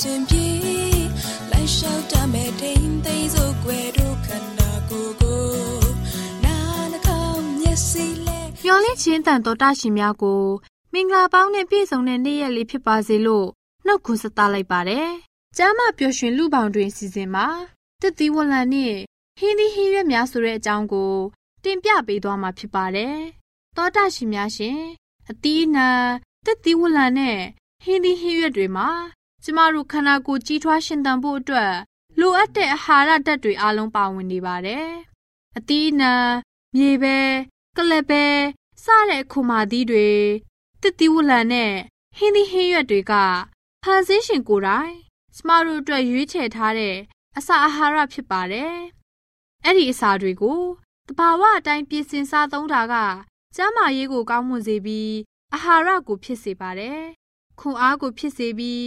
စဉ်အစဉ်ပြေလိုက်လျှောက်တမဲ့ထိန်သိမ်းစို့ွယ်တို့ခန္ဓာကိုယ်ကိုနာနှကောင်းမျက်စိလဲမျောလင့်ချင်းတန်တော်တရှင်များကိုမင်္ဂလာပေါင်းနဲ့ပြည့်စုံတဲ့နေ့ရက်လေးဖြစ်ပါစေလို့နှုတ်ခွန်းဆက်သလိုက်ပါတယ်။ကျမ်းမာပျော်ရွှင်လူပေါင်းတွင်စီစဉ်မှာတစ်သီးဝလံနဲ့ဟင်းသီးဟင်းရွက်များဆိုတဲ့အကြောင်းကိုတင်ပြပေးသွားမှာဖြစ်ပါတယ်။သောတာရှင်များရှင်အသီးနှံတစ်သီးဝလံနဲ့ဟင်းသီးဟင်းရွက်တွေမှာ ကျမတို့ခန္ဓာကိုယ်ကြီးထွားရှင်သန်ဖို့အတွက်လိုအပ်တဲ့အာဟာရဓာတ်တွေအလုံးပါဝင်နေပါတယ်။အသီးနှံမြေပဲကလပဲစတဲ့ခုမာသီးတွေတစ်သီးဝလံနဲ့ဟင်းသီးဟင်းရွက်တွေကဖန်ဆင်းရှင်ကိုယ်တိုင်ကျမတို့အတွက်ရွေးချယ်ထားတဲ့အစာအာဟာရဖြစ်ပါတယ်။အဲ့ဒီအစာတွေကိုတဘာဝအတိုင်းပြင်ဆင်စားသုံးတာကကျန်းမာရေးကိုကောင်းမွန်စေပြီးအာဟာရကိုဖြစ်စေပါတယ်။ခွန်အားကိုဖြစ်စေပြီး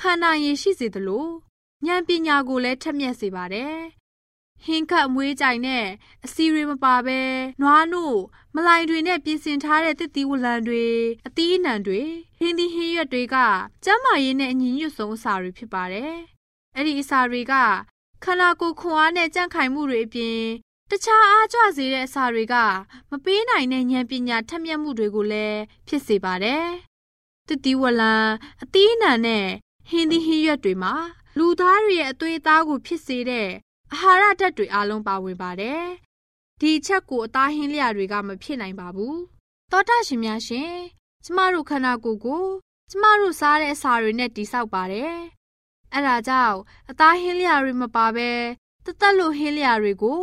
ခန္ဓာရည်ရှိစေသလိုဉာဏ်ပညာကိုလည်းထက်မြက်စေပါတယ်။ဟင်းခတ်မွေးကြိုင်နဲ့အစီတွေမပါဘဲနွားနို့မလိုင်တွေနဲ့ပြင်ဆင်ထားတဲ့တစ်သီးဝလံတွေအသီးအနှံတွေဟင်းသီးဟင်းရွက်တွေကကျန်းမာရေးနဲ့အညီညွတ်ဆုံးအစာတွေဖြစ်ပါတယ်။အဲ့ဒီအစာတွေကခန္ဓာကိုယ်ခွန်အားနဲ့ကြန့်ခိုင်မှုတွေအပြင်တခြားအားကြွစေတဲ့အစာတွေကမပေးနိုင်တဲ့ဉာဏ်ပညာထက်မြက်မှုတွေကိုလည်းဖြစ်စေပါတယ်။တတိဝလံအသီးအနှံနဲ့ ဟင်းသီးဟင်းရွက်တွေမှာလူသားတွေရဲ့အသွေးအသားကိုဖြစ်စေတဲ့အာဟာရဓာတ်တွေအလုံးပါဝင်ပါတယ်။ဒီချက်ကိုအသားဟင်းလျာတွေကမဖြစ်နိုင်ပါဘူး။သောတာရှင်များရှင်ကျမတို့ခန္ဓာကိုယ်ကိုကျမတို့စားတဲ့အစာတွေနဲ့တိဆောက်ပါတယ်အဲ့ဒါကြောင့်အသားဟင်းလျာတွေမပါဘဲတသက်လို့ဟင်းလျာတွေကို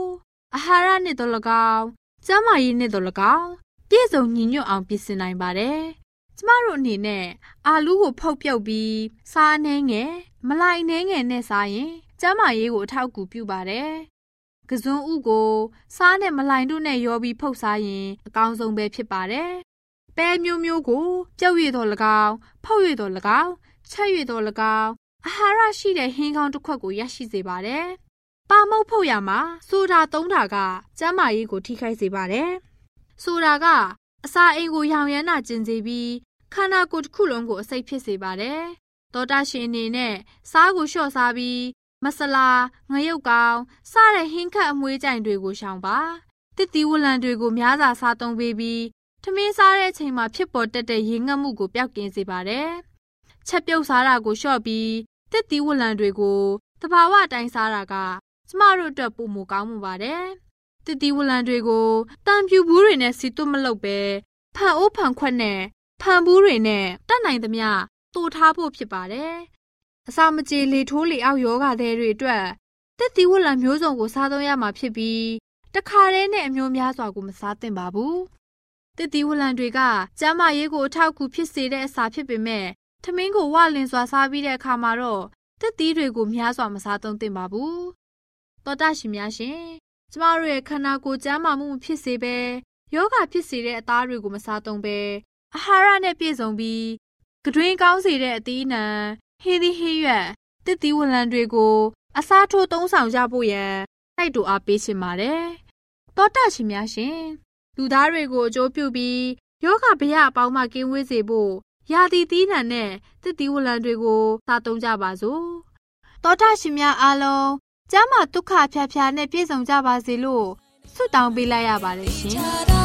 အာဟာရနဲ့တော့၎င်းကျန်းမာရေးနဲ့တော့၎င်းပြည့်စုံညီညွတ်အောင်ပြင်ဆင်နိုင်ပါတယ်။ ကျမတို့အနေနဲ့အာလူးကိုဖုတ်ပြုတ်ပြီးစားနှဲငယ်မလိုက်နှဲငယ်နဲ့စားရင်ကျန်းမာရေးကိုအထောက်အကူပြုပါတယ်။ကစွန်းဥကိုစားနဲ့မလိုက်တို့နဲ့ရောပြီးဖုတ်စားရင်အကောင်းဆုံးပဲဖြစ်ပါတယ်။ပဲမျိုးမျိုးကိုပြုတ်ရည်တော်၎င်းဖုတ်ရည်တော်၎င်းချက်ရည်တော်၎င်းအာဟာရရှိတဲ့ဟင်းကောင်းတစ်ခွက်ကိုရရှိစေပါတယ်။ပါမုတ်ဖုတ်ရမှာဆိုတာသုံးတာကကျန်းမာရေးကိုထိခိုက်စေပါတယ်။ဆိုတာကအစာအိမ်ကိုရောင်ရမ်းတာကျင်စေပြီး ခန္ဓာကိုယ်တစ်ခုလုံးကိုအစိတ်ဖြစ်စေပါတယ်။သောတာရှင်အနေနဲ့စားကိုလျှော့စားပြီးမဆလာငရုတ်ကောင်းစတဲ့ဟင်းခတ်အမွေးကြိုင်တွေကိုရှောင်ပါ။တစ်တီဝလံတွေကိုများစွာစားသုံးပေးပြီးထမင်းစားတဲ့အချိန်မှာဖြစ်ပေါ်တတ်တဲ့ရေငတ်မှုကိုပျောက်ကင်းစေပါတယ်။ချက်ပြုတ်စားတာကိုလျှော့ပြီးတစ်သီးဝလံတွေကိုတဘာဝတိုင်းစားတာကကျမတို့အတွက်ပုံမကောင်းမှုပါတယ်။တစ်သီးဝလံတွေကိုတံပြူဘူးတွေနဲ့စီတွမလုပ်ပဲဖန်အိုးဖန်ခွက်နဲ့ ဖန်ဘူးတွေနဲ့တတ်နိုင်သမျှတိုးထားဖို့ဖြစ်ပါတယ်။အစာမကြေလေထိုးလေအောက်ယောဂတဲ့တွေအတွက်တစ်သီးဝလံမျိုးစုံကိုစားသုံးရမှာဖြစ်ပြီးတခါတည်းနဲ့အမျိုးများစွာကိုမစားသင့်ပါဘူး။တစ်သီးဝလံတွေကကျန်းမာရေးကိုအထောက်အကူဖြစ်စေတဲ့အစာဖြစ်ပေမဲ့ထမင်းကိုဝလင်စွာစားပြီးတဲ့အခါမှာတော့တက်သီးတွေကိုများစွာမစားသုံးသင့်ပါဘူး။သောတာရှင်များရှင်ကျမတို့ရဲ့ခန္ဓာကိုယ်ကျန်းမာမှုမဖြစ်စေဘဲယောဂဖြစ်စေတဲ့အသားတွေကိုမစားသုံးဘဲ အာဟာရနဲ့ပြည့်စုံပြီးကတွင်းကောင်းစေတဲ့အသီးနှံဟေးသီးဟေးရွက်တစ်သီးဝလံတွေကို အစားထိုးသုံးဆောင်ကြဖို့ရန်တိုက်တူအားပေးချင်ပါတယ်။တောတရှင်များရှင်လူသားတွေကိုအကျိုးပြုပြီးယောဂဗျာအပေါင်းမှကင်းဝေးစေဖို့ယာတီသီးနှံနဲ့တစ်သီးဝလံတွေကိုစားသုံးကြပါစို့။တောတရှင်များအားလုံးကျမ်းမာဒုက္ခဖြာဖြာနဲ့ပြည့်စုံကြပါစေလို့ဆုတောင်းပေးလိုက်ရပါတယ်ရှင်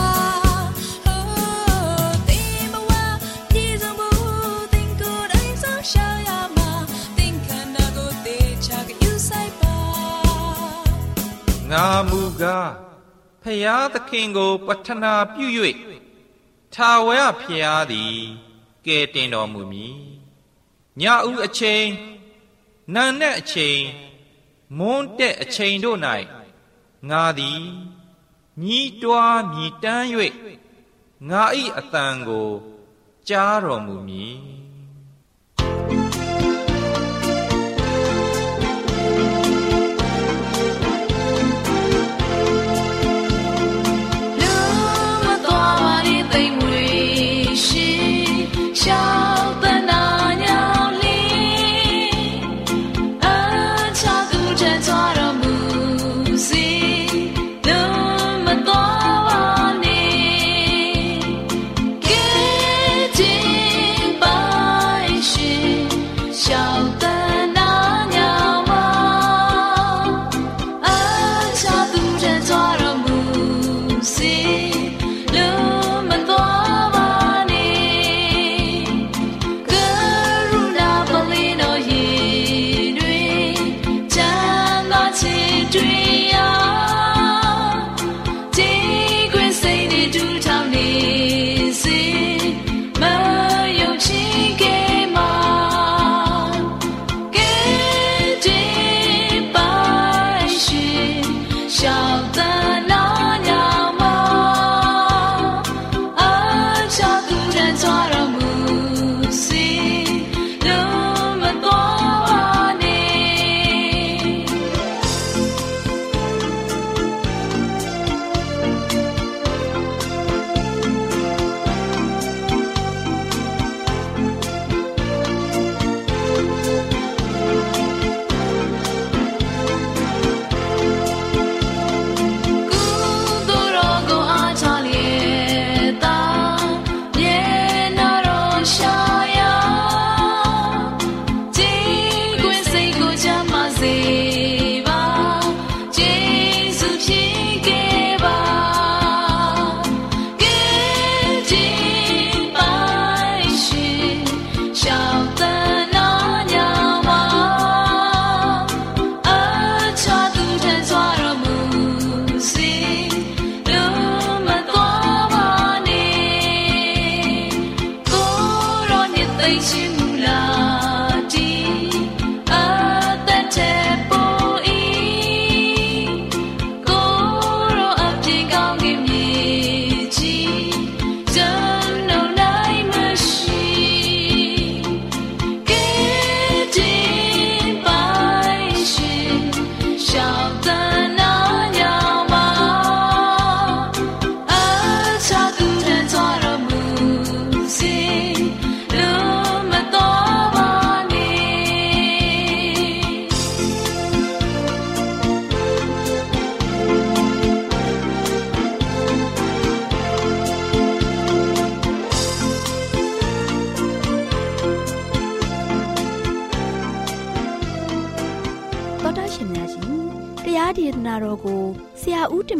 ငါမူကားဖျားသခင်ကိုပတ္ထနာပြု၍ထာဝရဖျားသည်ကဲတင်တော်မူမည်ညဦးအချိန်နံနဲ့အချိန်မွန်းတဲ့အချိန်တို့၌ငါသည်ညီးတွားမြည်တမ်း၍ငါ၏အတန်ကိုကြားတော်မူမည်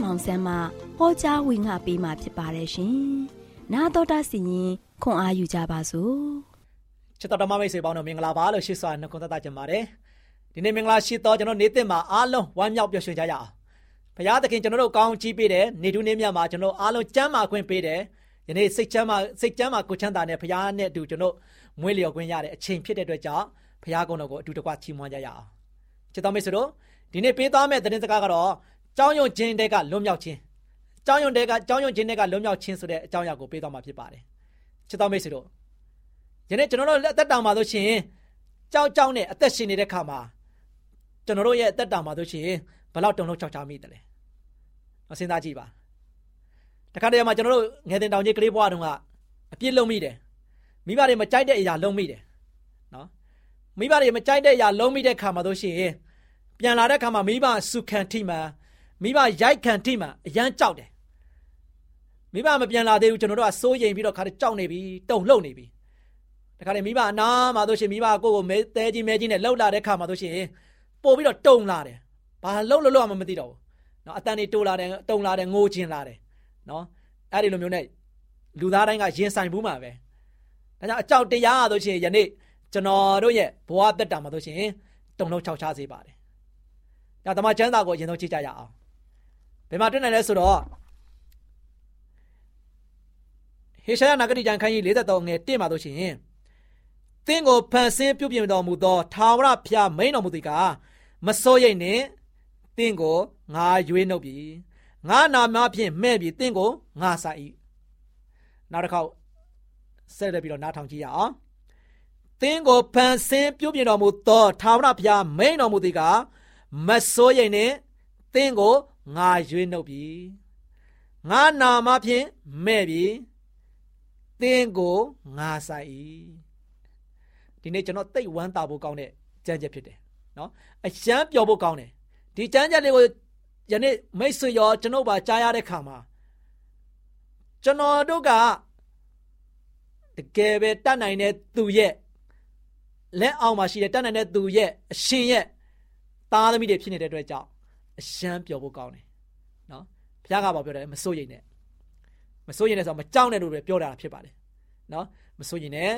မောင်ဆန်းမှဟောကြားဝင်ငါပေးมาဖြစ်ပါတယ်ရှင်။နာတော်တာစီရင်ခွန်အားယူကြပါစို့။ချစ်တော်ဓမ္မမိတ်ဆွေပေါင်းတို့မင်္ဂလာပါလို့ရှိစွာနှုတ်ခွန်းသက်ကြပါတယ်။ဒီနေ့မင်္ဂလာရှိသောကျွန်တော်နေ့တင်မှာအားလုံးဝမ်းမြောက်ပျော်ရွှင်ကြရအောင်။ဘုရားသခင်ကျွန်တော်တို့ကောင်းချီးပေးတယ်နေတူးနေ့မြတ်မှာကျွန်တော်အားလုံးကျမ်းမာခွင့်ပေးတယ်။ယနေ့စိတ်ချမ်းသာစိတ်ချမ်းသာကိုချမ်းသာနဲ့ဘုရားနဲ့အတူကျွန်တော်မွေးလျော်ခွင့်ရတဲ့အချိန်ဖြစ်တဲ့အတွက်ကြောင့်ဘုရားကုန်းတော်ကိုအတူတကွချီးမွမ်းကြရအောင်။ချစ်တော်မိတ်ဆွေတို့ဒီနေ့ပေးသားမဲ့သတင်းစကားကတော့ ကြောင်းယုံခြင်းတဲ့ကလွတ်မြောက်ခြင်းကြောင်းယုံတဲ့ကကြောင်းယုံခြင်းတဲ့ကလွတ်မြောက်ခြင်းဆိုတဲ့အကြောင်းအရာကိုပေးသွားမှာဖြစ်ပါတယ်ချစ်တော်မိတ်ဆွေတို့ယနေ့ကျွန်တော်တို့အသက်တောင်ပါလို့ရှိရင်ကြောက်ကြောက်နဲ့အသက်ရှင်နေတဲ့ခါမှာကျွန်တော်တို့ရဲ့အသက်တောင်ပါလို့ရှိရင်ဘယ်လောက်တုံ့လောက်ချောက်ချမိတယ်လဲမစဉ်းစားကြည့်ပါတခါတည်းမှာကျွန်တော်တို့ငယ်တင်တောင်ကြီးကလေးဘွားတုန်းကအပြစ်လုံးမိတယ်မိဘတွေမကြိုက်တဲ့အရာလုံးမိတယ်နော်မိဘတွေမကြိုက်တဲ့အရာလုံးမိတဲ့ခါမှာတို့ရှိရင်ပြန်လာတဲ့ခါမှာမိဘစုခံထိမှ မိဘရိုက်ခံထိမှအရန်ကြောက်တယ်မိဘမပြန်လာသေးဘူးကျွန်တော်တို့ကစိုးရိမ်ပြီးတော့ခါတည်းကြောက်နေပြီတုံလှုပ်နေပြီတခါတည်းမိဘအနာမှာတို့ရှိမိဘကိုကိုမဲတဲကြီးမဲကြီးနဲ့လှုပ်လာတဲ့ခါမှာတို့ရှိရင်ပို့ပြီးတော့တုံလာတယ်ဘာလှုပ်လို့လို့မှမသိတော့ဘူးနော်အတန်တွေတိုးလာတယ်တုံလာတယ်ငိုချင်လာတယ်နော်အဲ့ဒီလိုမျိုးနဲ့လူသားတိုင်းကရင်ဆိုင်ဘူးမှာပဲဒါကြောင့်အကြောက်တရားဆိုရှင်ယနေ့ကျွန်တော်တို့ရဲ့ဘဝတက်တာမှာဆိုရှင်တုံလုံးခြောက်ချစေပါတယ်ဒါတမချမ်းသာကိုအရင်ဆုံးကြည့်ကြရအောင် ဘယ်မှာတွေ့နိုင်လဲဆိုတော့ဟေရှာယနဂတိကျမ်းခန်းကြီး43ငယ်1မှာဆိုရှင်သင်ကိုဖန်ဆင်းပြုပြင်တော်မူသောထာဝရဘုရားမိန်တော်မူသည်ကမစိုးရိမ်နှင့်သင်ကိုငါရွေးနှုတ်ပြီငါနာမဖြင့်မဲ့ပြီသင်ကိုငါစာ၏နောက်တစ်ခေါက်ဆက်လက်ပြီးတော့နားထောင်ကြည့်ရအောင်သင်ကိုဖန်ဆင်းပြုပြင်တော်မူသောထာဝရဘုရားမိန်တော်မူသည်ကမစိုးရိမ်နှင့်သင်ကို ငါရွေးနှုတ်ပြီငါနာမဖြင့်မဲ့ပြီသင်ကိုငါစာ၏ဒီနေ့ကျွန်တော်တိတ်ဝမ်းသာဖို့ကောင်းတဲ့ကြံ့ချက်ဖြစ်တယ်နော်အရှမ်းပျော်ဖို့ကောင်းတယ်ဒီကြမ်းကြက်လေးကိုယနေ့မိတ်ဆွေရောကျွန်ုပ်ပါကြားရတဲ့ခါမှာကျွန်တော်တို့ကတကယ်ပဲတတ်နိုင်တဲ့သူရဲ့လက်အောက်မှာရှိတဲ့တတ်နိုင်တဲ့သူရဲ့အရှင်ရဲ့သားသမီးတွေဖြစ်နေတဲ့အတွက်ကြောင့် အရှမ်းပျော်ဖို့ကောင်းတယ်နော်ဘုရားကဘာပြောတယ်မစိုးရိမ်နဲ့မစိုးရိမ်နဲ့ဆိုတော့မကြောက်နဲ့လို့ပဲပြောတာဖြစ်ပါတယ်နော်မစိုးရိမ်နဲ့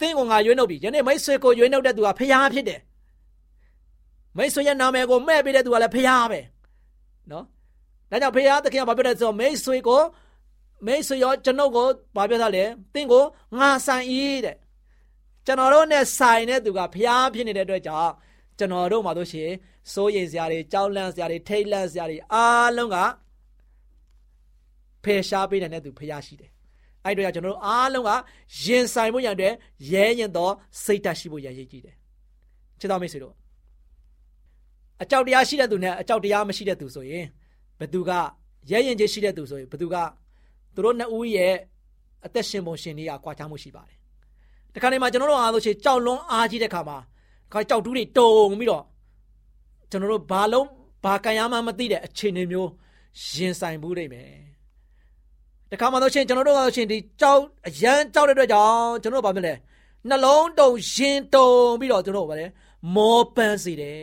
သင်ကိုငါရွေးနှုတ်ပြီယနေ့မိတ်ဆွေကိုရွေးနှုတ်တဲ့သူကဖခင်ဖြစ်တယ်မိတ်ဆွေရဲ့နာမည်ကိုမဲ့ပေးတဲ့သူကလည်းဖခင်ပဲနော်ဒါကြောင့်ဖခင်သခင်ကဘာပြောလဲဆိုတော့မိတ်ဆွေကိုမိတ်ဆွေရောကျွန်ုပ်ကိုဘာပြောတာလဲသင်ကိုငါဆိုင်ဤတဲ့ကျွန်တော်တို့နဲ့ဆိုင်တဲ့သူကဖခင်ဖြစ်နေတဲ့အတွက်ကြောင့် ကျွန်တော်တို့မှာတို့ရှိရင်စိုးရိမ်စရာတွေကြောက်လန့်စရာတွေထိတ်လန့်စရာတွေအားလုံးကဖယ်ရှားပေးတဲ့သူဖခင်ရှိတယ်အဲ့တော့ကျွန်တော်တို့အားလုံးကရင်ဆိုင်မှုရန်အတွက်ရဲရင်သောစိတ်ဓာတ်ရှိဖို့ရန်ရည်ကြည့်တယ်ချစ်တော်မိတ်ဆွေတို့အကြောက်တရားရှိတဲ့သူနဲ့အကြောက်တရားမရှိတဲ့သူဆိုရင်ဘသူကရဲရင်ချင်းရှိတဲ့သူဆိုရင်ဘသူကသူတို့နှစ်ဦးရဲ့အသက်ရှင်ပုံရှင်တွေကကွာခြားမှုရှိပါတယ်တခါနေမှာကျွန်တော်တို့အားလို့ရှိရင်ကြောက်လွန်းအားကြီးတဲ့ခါမှာ ခါကြောက်တူးတွေတုံပြီးတော့ကျွန်တော်တို့ဘာလုံးဘာကံရမှမသိတဲ့အခြေအနေမျိုးရင်ဆိုင်မှုတွေမယ်တခါမှတော့ရှင်ကျွန်တော်တို့ကရှင်ဒီကြောက်အရန်ကြောက်တဲ့အတွက်ကြောင့်ကျွန်တော်တို့ဘာဖြစ်လဲနှလုံးတုံရင်တုံပြီးတော့ကျွန်တော်တို့ဘာလဲမောပန်းစေတယ်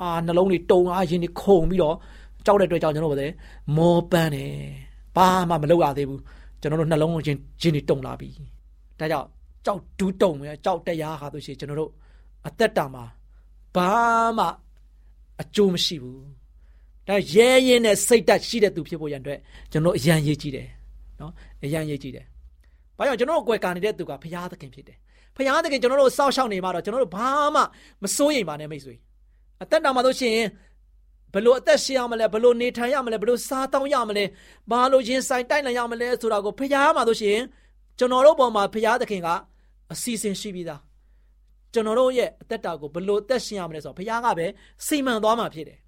အာနှလုံးတွေတုံအားရင်တွေခုန်ပြီးတော့ကြောက်တဲ့အတွက်ကြောင့်ကျွန်တော်ဘာလဲမောပန်းတယ်ဘာမှမလုပ်ရသေးဘူးကျွန်တော်တို့နှလုံးချင်းချင်းတွေတုံလာပြီဒါကြောင့်ကြောက်ဒူးတုံပဲကြောက်တရားဟာဆိုရှင်ကျွန်တော်တို့ အသက်တာမှာဘာမှအကျိုးမရှိဘူးဒါရဲရဲနဲ့စိတ်တက်ရှိတဲ့သူဖြစ်ဖို့ရန်အတွက်ကျွန်တော်အရန်ရေးကြည့်တယ်နော်အရန်ရေးကြည့်တယ်ဘာကြောင့်ကျွန်တော်တို့ကွယ်ကာနေတဲ့သူကဘုရားသခင်ဖြစ်တယ်ဘုရားသခင်ကျွန်တော်တို့စောင့်ရှောက်နေမှာတော့ကျွန်တော်တို့ဘာမှမစိုးရိမ်ပါနဲ့မိတ်ဆွေအသက်တာမှာဆိုရှင်ဘလို့အသက်ရှင်ရမလဲဘလို့နေထိုင်ရမလဲဘလို့စားတောင်းရမလဲဘာလို့ရင်ဆိုင်တိုက်နိုင်ရမလဲဆိုတာကိုဖရားမှာဆိုရှင်ကျွန်တော်တို့ပေါ်မှာဖရားသခင်ကအစီအစဉ်ရှိပြီးသား ကျွန်တော်တို့ရဲ့အသက်တာကိုဘလို့အသက်ရှင်ရမလဲဆိုတော့ဖရားကပဲစီမံသွားမှာဖြစ်တယ်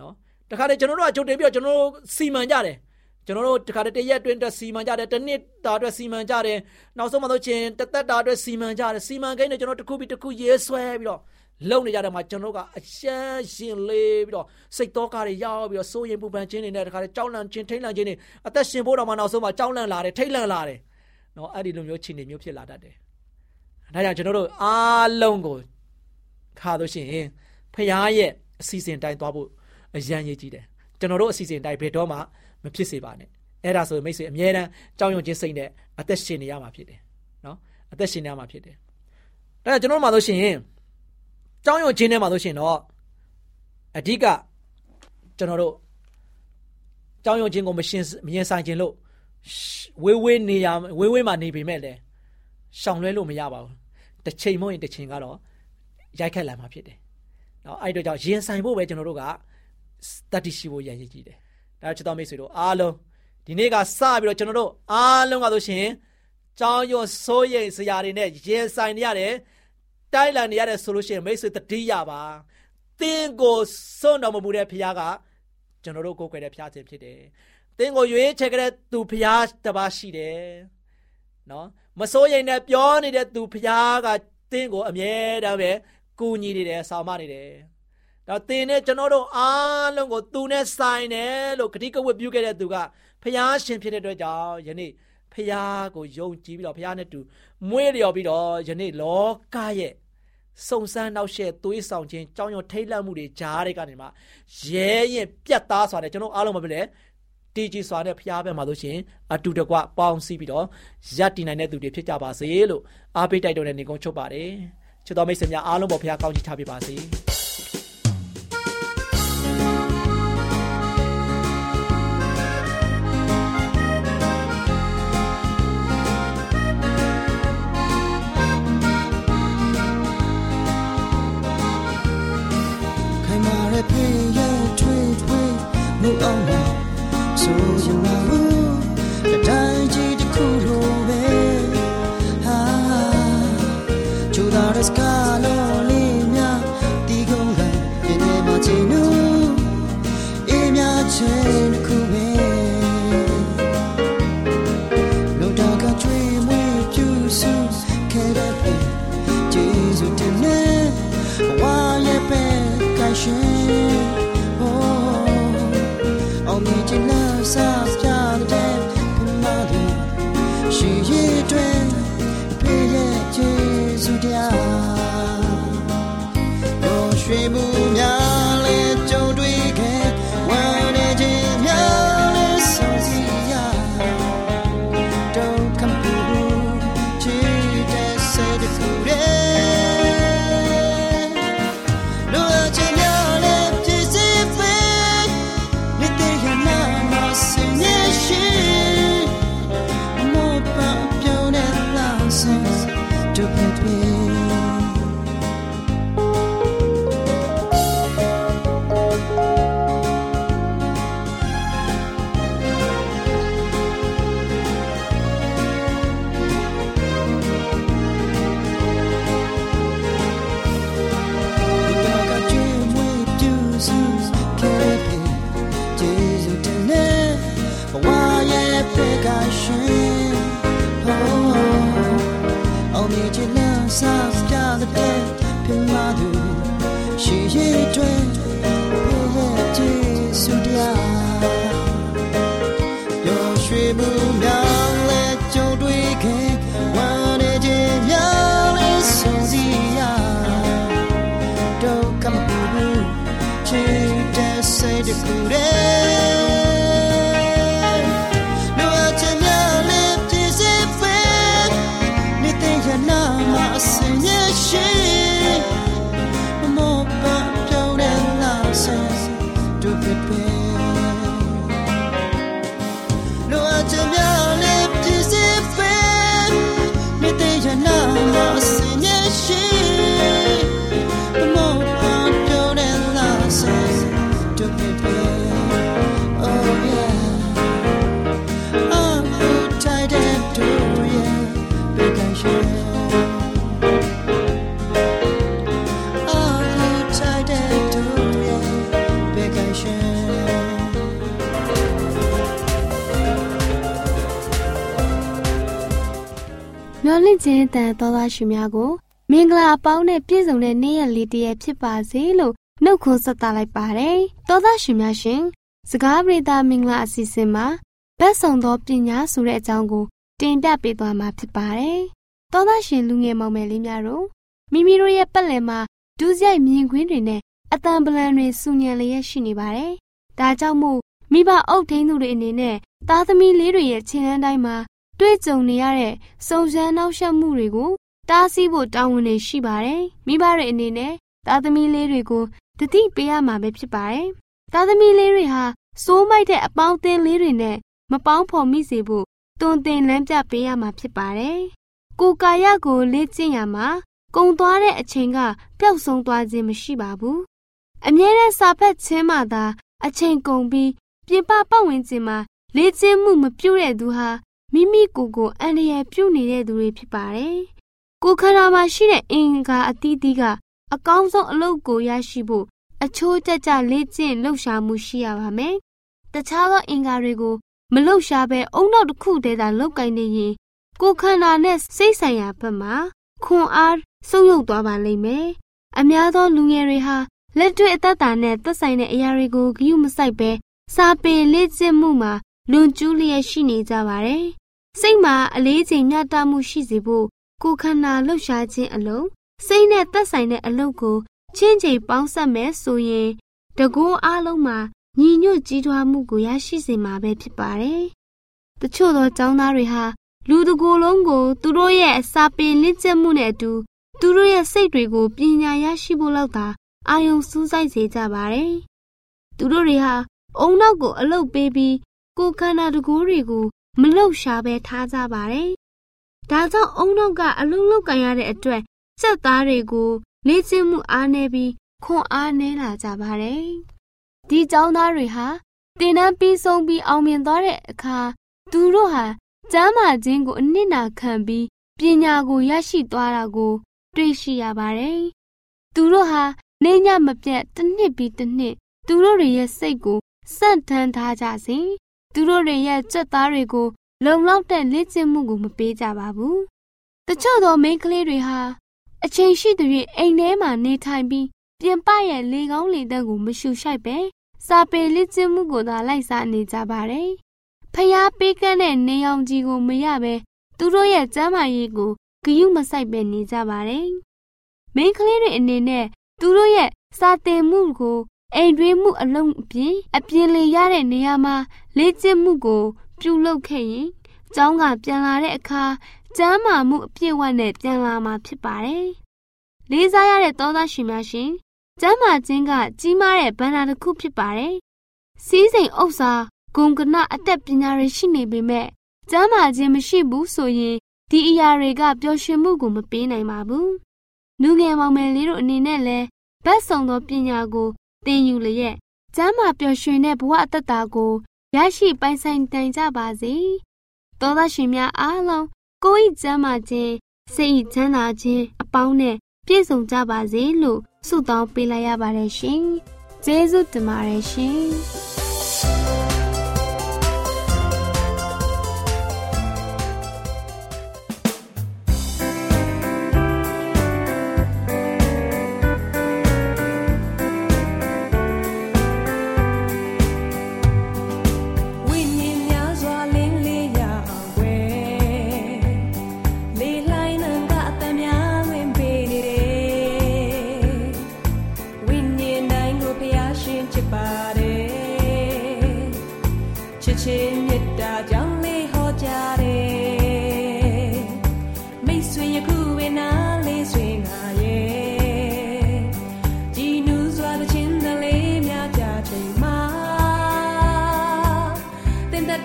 နော်တခါတည်းကျွန်တော်တို့ကကြုံတင်ပြီးတော့ကျွန်တော်တို့စီမံကြတယ်ကျွန်တော်တို့တခါတည်းတရက်အတွင်းတက်စီမံကြတယ်တစ်နှစ်တာအတွက်စီမံကြတယ်နောက်ဆုံးမှတော့ချင်းတစ်သက်တာအတွက်စီမံကြတယ်စီမံကိန်းနဲ့ကျွန်တော်တစ်ခုပြီးတစ်ခုရေးဆွဲပြီးတော့လုံနေကြတယ်မှာကျွန်တော်ကအရှမ်းရှင်လေးပြီးတော့စိတ်တော်ကားတွေရောက်ပြီးတော့စိုးရင်ပူပန်ခြင်းတွေနဲ့တခါတည်းကြောက်လန့်ခြင်းထိတ်လန့်ခြင်းတွေအသက်ရှင်ဖို့တော့မှနောက်ဆုံးမှကြောက်လန့်လာတယ်ထိတ်လန့်လာတယ်နော်အဲ့ဒီလိုမျိုးခြေနေမျိုးဖြစ်လာတတ်တယ် ဒါကြောင့်ကျွန်တော်တို့အားလုံးကိုခါလို့ရှိရင်ဖခင်ရဲ့အစီအစဉ်တိုင်းသွားဖို့အရန်ရေးကြည့်တယ်ကျွန်တော်တို့အစီအစဉ်တိုင်းဘယ်တော့မှမဖြစ်စေပါနဲ့အဲ့ဒါဆိုမိတ်ဆွေအမြဲတမ်းကြောက်ရွံ့ခြင်းစိတ်နဲ့အသက်ရှင်နေရမှာဖြစ်တယ်နော်အသက်ရှင်နေရမှာဖြစ်တယ်ဒါကြောင့်ကျွန်တော်မှလို့ရှိရင်ကြောင်းရုံချင်းထဲမှာလို့ရှိရင်တော့အဓိကကျွန်တော်တို့ကြောင်းရုံချင်းကိုမရှင်းမရင်ဆိုင်ခြင်းလို့ဝေးဝေးနေရဝေးဝေးမှာနေပေမဲ့လည်းရှောင်လွဲလို့မရပါဘူး တစ်ချိန်မဟုတ်ရင်တစ်ချိန်ကတော့ရိုက်ခတ်လာမှာဖြစ်တယ်။နော်အဲ့တော့ကြောင့်ရင်ဆိုင်ဖို့ပဲကျွန်တော်တို့ကတတိရှိဖို့ရည်ရည်ကြီးတယ်။ဒါချစ်တော်မိတ်ဆွေတို့အားလုံးဒီနေ့ကစပြီးတော့ကျွန်တော်တို့အားလုံးကဆိုရှင်ကြောင်းရွံ့စိုးရိမ်စရာတွေနဲ့ရင်ဆိုင်နေရတယ်တိုက်လန်နေရတယ်ဆိုလို့ရှိရင်မိတ်ဆွေတတိယပါတင်းကိုစွန့်တော်မမူတဲ့ဖခင်ကကျွန်တော်တို့ကိုယ်ွယ်တဲ့ဖခင်ဖြစ်တယ်။တင်းကိုရွေးချယ်ခဲ့တဲ့သူဖခင်တပါရှိတယ်။နော် မစိုးရိမ်နဲ့ပြောနေတဲ့သူဖျားကသင်ကိုအမြဲတမ်းပဲကူညီနေတယ်ဆောင်မနေတယ်ဒါသင်နဲ့ကျွန်တော်တို့အားလုံးကိုသူနဲ့ဆိုင်တယ်လို့ဂတိကဝတ်ပြုခဲ့တဲ့သူကဖျားရှင်ဖြစ်တဲ့အတွက်ကြောင့်ယနေ့ဖျားကိုယုံကြည်ပြီးတော့ဖျားနဲ့တူမွေးလျော်ပြီးတော့ယနေ့လောကရဲ့စုံစမ်းနောက်ရှက်သွေးဆောင်ခြင်းကြောင်းရုံထိတ်လန့်မှုတွေကြားတွေကနေမှရဲရင်ပြတ်သားစွာနဲ့ကျွန်တော်အားလုံးမပြလဲ တီကြီးစွာနဲ့ဖျားပဲမှာလို့ရှင်အတူတကွပေါင်းစည်းပြီးတော့ရပ်တည်နိုင်တဲ့သူတွေဖြစ်ကြပါစေလို့အားပေးတိုက်တော်တဲ့နေကုန်းချုပ်ပါတယ်ချစ်တော်မိတ်ဆွေများအားလုံးပေါ်ဖျားကောင်းချီးချပေးပါစေ ဆိုတတိုင်းကြီးတစ်ခုလိုပဲဟာ to the sky မျောလင့်ခြင်းတန်သောသားရှင်များကိုမင်္ဂလာအပေါင်းနဲ့ပြည့်စုံတဲ့နေ့ရက်လေးတည်းဖြစ်ပါစေလို့နှုတ်ခွန်းဆက်သလိုက်ပါတယ်။သောသားရှင်များရှင်စကားပြေတာမင်္ဂလာအစီအစဉ်မှာဘတ်ဆောင်သောပညာဆိုတဲ့အကြောင်းကို တင်ပြပေးသွားမှာဖြစ်ပါတယ်။သောသားရှင်လူငယ်မောင်မယ်လေးများတို့မိမိတို့ရဲ့ပတ်လည်မှာဒူးဆိုင်မြင်ကွင်းတွေနဲ့အတန်ပလန်တွေစူညံလျက်ရှိနေပါတယ်။ဒါကြောင့်မို့မိဘအုပ်ထိန်းသူတွေအနေနဲ့သားသမီးလေးတွေရဲ့ခြေလမ်းတိုင်းမှာ တွေ့ကြုံနေရတဲ့စုံစမ်းနှောက်ယှက်မှုတွေကိုတားဆီးဖို့တာဝန်တွေရှိပါတယ်။မိဘတွေအနေနဲ့သားသမီးလေးတွေကိုတတိပေးရမှာပဲဖြစ်ပါတယ်။သားသမီးလေးတွေဟာစိုးမိုက်တဲ့အပေါင်းအသင်းလေးတွေနဲ့မပေါင်းဖော်မိစေဖို့တွင်တင်လမ်းပြပေးရမှာဖြစ်ပါတယ်။ကိုယ်ကာယကိုလေ့ကျင့်ရမှာကုံသွားတဲ့အချိန်ကပျောက်ဆုံးသွားခြင်းမရှိပါဘူး။အမြဲတမ်းစာဖတ်ခြင်းမှသာအချိန်ကုန်ပြီးပြင်ပပတ်ဝန်းကျင်မှာလေ့ကျင့်မှုမပြုတဲ့သူဟာ မိမိကိုယ်ကိုအန္တရာယ်ပြုနေတဲ့သူတွေဖြစ်ပါတယ်။ကိုယ်ခန္ဓာမှာရှိတဲ့အင်္ဂါအသီးသီးကအကောင်းဆုံးအလုပ်ကိုရရှိဖို့အချိုးကျကျလေ့ကျင့်လှုပ်ရှားမှုရှိရပါမယ်။တခြားသောအင်္ဂါတွေကိုမလှုပ်ရှားပဲအုံနောက်တစ်ခုတည်းသာလောက်ကင်နေရင်ကိုခန္ဓာနဲ့စိတ်ဆိုင်ရာဘက်မှာခွန်အားဆုပ်ယုပ်သွားပါလိမ့်မယ်။အများသောလူငယ်တွေဟာလက်တွေ့အသက်တာနဲ့သက်ဆိုင်တဲ့အရာတွေကိုဂရုမစိုက်ပဲစာပေလေ့ကျင့်မှုမှာလွန်ကျူးလျက်ရှိနေကြပါတယ်။ စိတ်မှာအလေးချိန်မျှတမှုရှိစေဖို့ကိုခန္ဓာလှုပ်ရှားခြင်းအလုံးစိတ်နဲ့သက်ဆိုင်တဲ့အလုပ်ကိုချင်းချိန်ပေါင်းစပ်မယ်ဆိုရင်တကူအလုံးမှာညီညွတ်ကြီးထွားမှုကိုရရှိစေမှာပဲဖြစ်ပါတယ်။တချို့သောကျောင်းသားတွေဟာလူတကိုယ်လုံးကိုသူတို့ရဲ့အစာပေလင့်ကျက်မှုနဲ့အတူသူတို့ရဲ့စိတ်တွေကိုပညာရရှိဖို့လောက်သာအာယုံစူးစိုက်စေကြပါတယ်။သူတို့တွေဟာအုံနောက်ကိုအလုတ်ပေးပြီးကိုယ်ခန္ဓာတကိုယ်တွေကို မလှုပ်ရှားပဲထားကြပါတယ်။ဒါကြောင့်အုံနောက်ကအလုံးလုံးကန်ရတဲ့အတွက်စက်သားတွေကိုလေ့ကျင့်မှုအားနည်းပြီးခွန်အားနည်းလာကြပါတယ်။ဒီကျောင်းသားတွေဟာတင်တန်းပြီးဆုံးပြီးအောင်မြင်သွားတဲ့အခါသူတို့ဟာကျမ်းမာခြင်းကိုအနစ်နာခံပြီးပညာကိုရရှိသွားတာကို တွေ့ရှိရပါတယ်။သူတို့ဟာနေညမပြတ်တစ်နှစ်ပြီးတစ်နှစ်သူတို့တွေရဲ့စိတ်ကိုစန့်ထမ်းထားကြစဉ် သူတို့တွေရဲ့စက်သားတွေကိုလုံလောက်တဲ့လေ့ကျင့်မှုကိုမပေးကြပါဘူး။တချို့သောမိန်းကလေးတွေဟာအချိန်ရှိတဲ့၍အိမ်ထဲမှာနေထိုင်ပြီးပြင်ပရဲ့လေကောင်းလေတန်းကိုမရှူရှိုက်ပဲစာပေလေ့ကျင့်မှုကိုသာလိုက်စားနေကြပါတယ်။ဖျားပေးကမ်းတဲ့နေအောင်ကြီးကိုမရပဲသူတို့ရဲ့ကျမ်းမာရေးကိုဂယုမဆိုင်ပဲနေကြပါတယ်။မိန်းကလေးတွေအနေနဲ့သူတို့ရဲ့စာသင်မှုကို အိမ်တွင်းမှုအလုံးအပြင်အပြင်လေရတဲ့နေရာမှာလေ့ကျင့်မှုကို ပြုလုပ်ခဲ့ရင်ကျောင်းကပြန်လာတဲ့အခါကျမ်းမာမှုအပြည့်အဝနဲ့ပြန်လာမှာဖြစ်ပါတယ်။လေးစားရတဲ့သောသားရှင်များရှင်ကျမ်းမာခြင်းကကြီးမားတဲ့ဗန္နာတစ်ခုဖြစ်ပါတယ်။စီးစိမ်ဥစ္စာဂုံကနအသက်ပညာတွေရှိနေပေမဲ့ကျမ်းမာခြင်းမရှိဘူးဆိုရင်ဒီအရာတွေကပျော်ရွှင်မှုကိုမပေးနိုင်ပါဘူး။လူငယ်မောင်မယ်လေးတို့အနေနဲ့လည်းဘတ်ဆောင်သောပညာကို သင်ယူလျက်ကျမ်းမာပျော်ရွှင်တဲ့ဘဝအသက်တာကိုရရှိပိုင်ဆိုင်နိုင်ကြပါစေ။သောသားရှင်များအားလုံးကိုယ်ဤကျမ်းမာခြင်းစိတ်ဤချမ်းသာခြင်းအပေါင်းနဲ့ပြည့်စုံကြပါစေလို့ဆုတောင်းပေးလိုက်ရပါတယ်ရှင်။ကျေးဇူးတင်ပါတယ်ရှင်။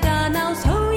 大脑所有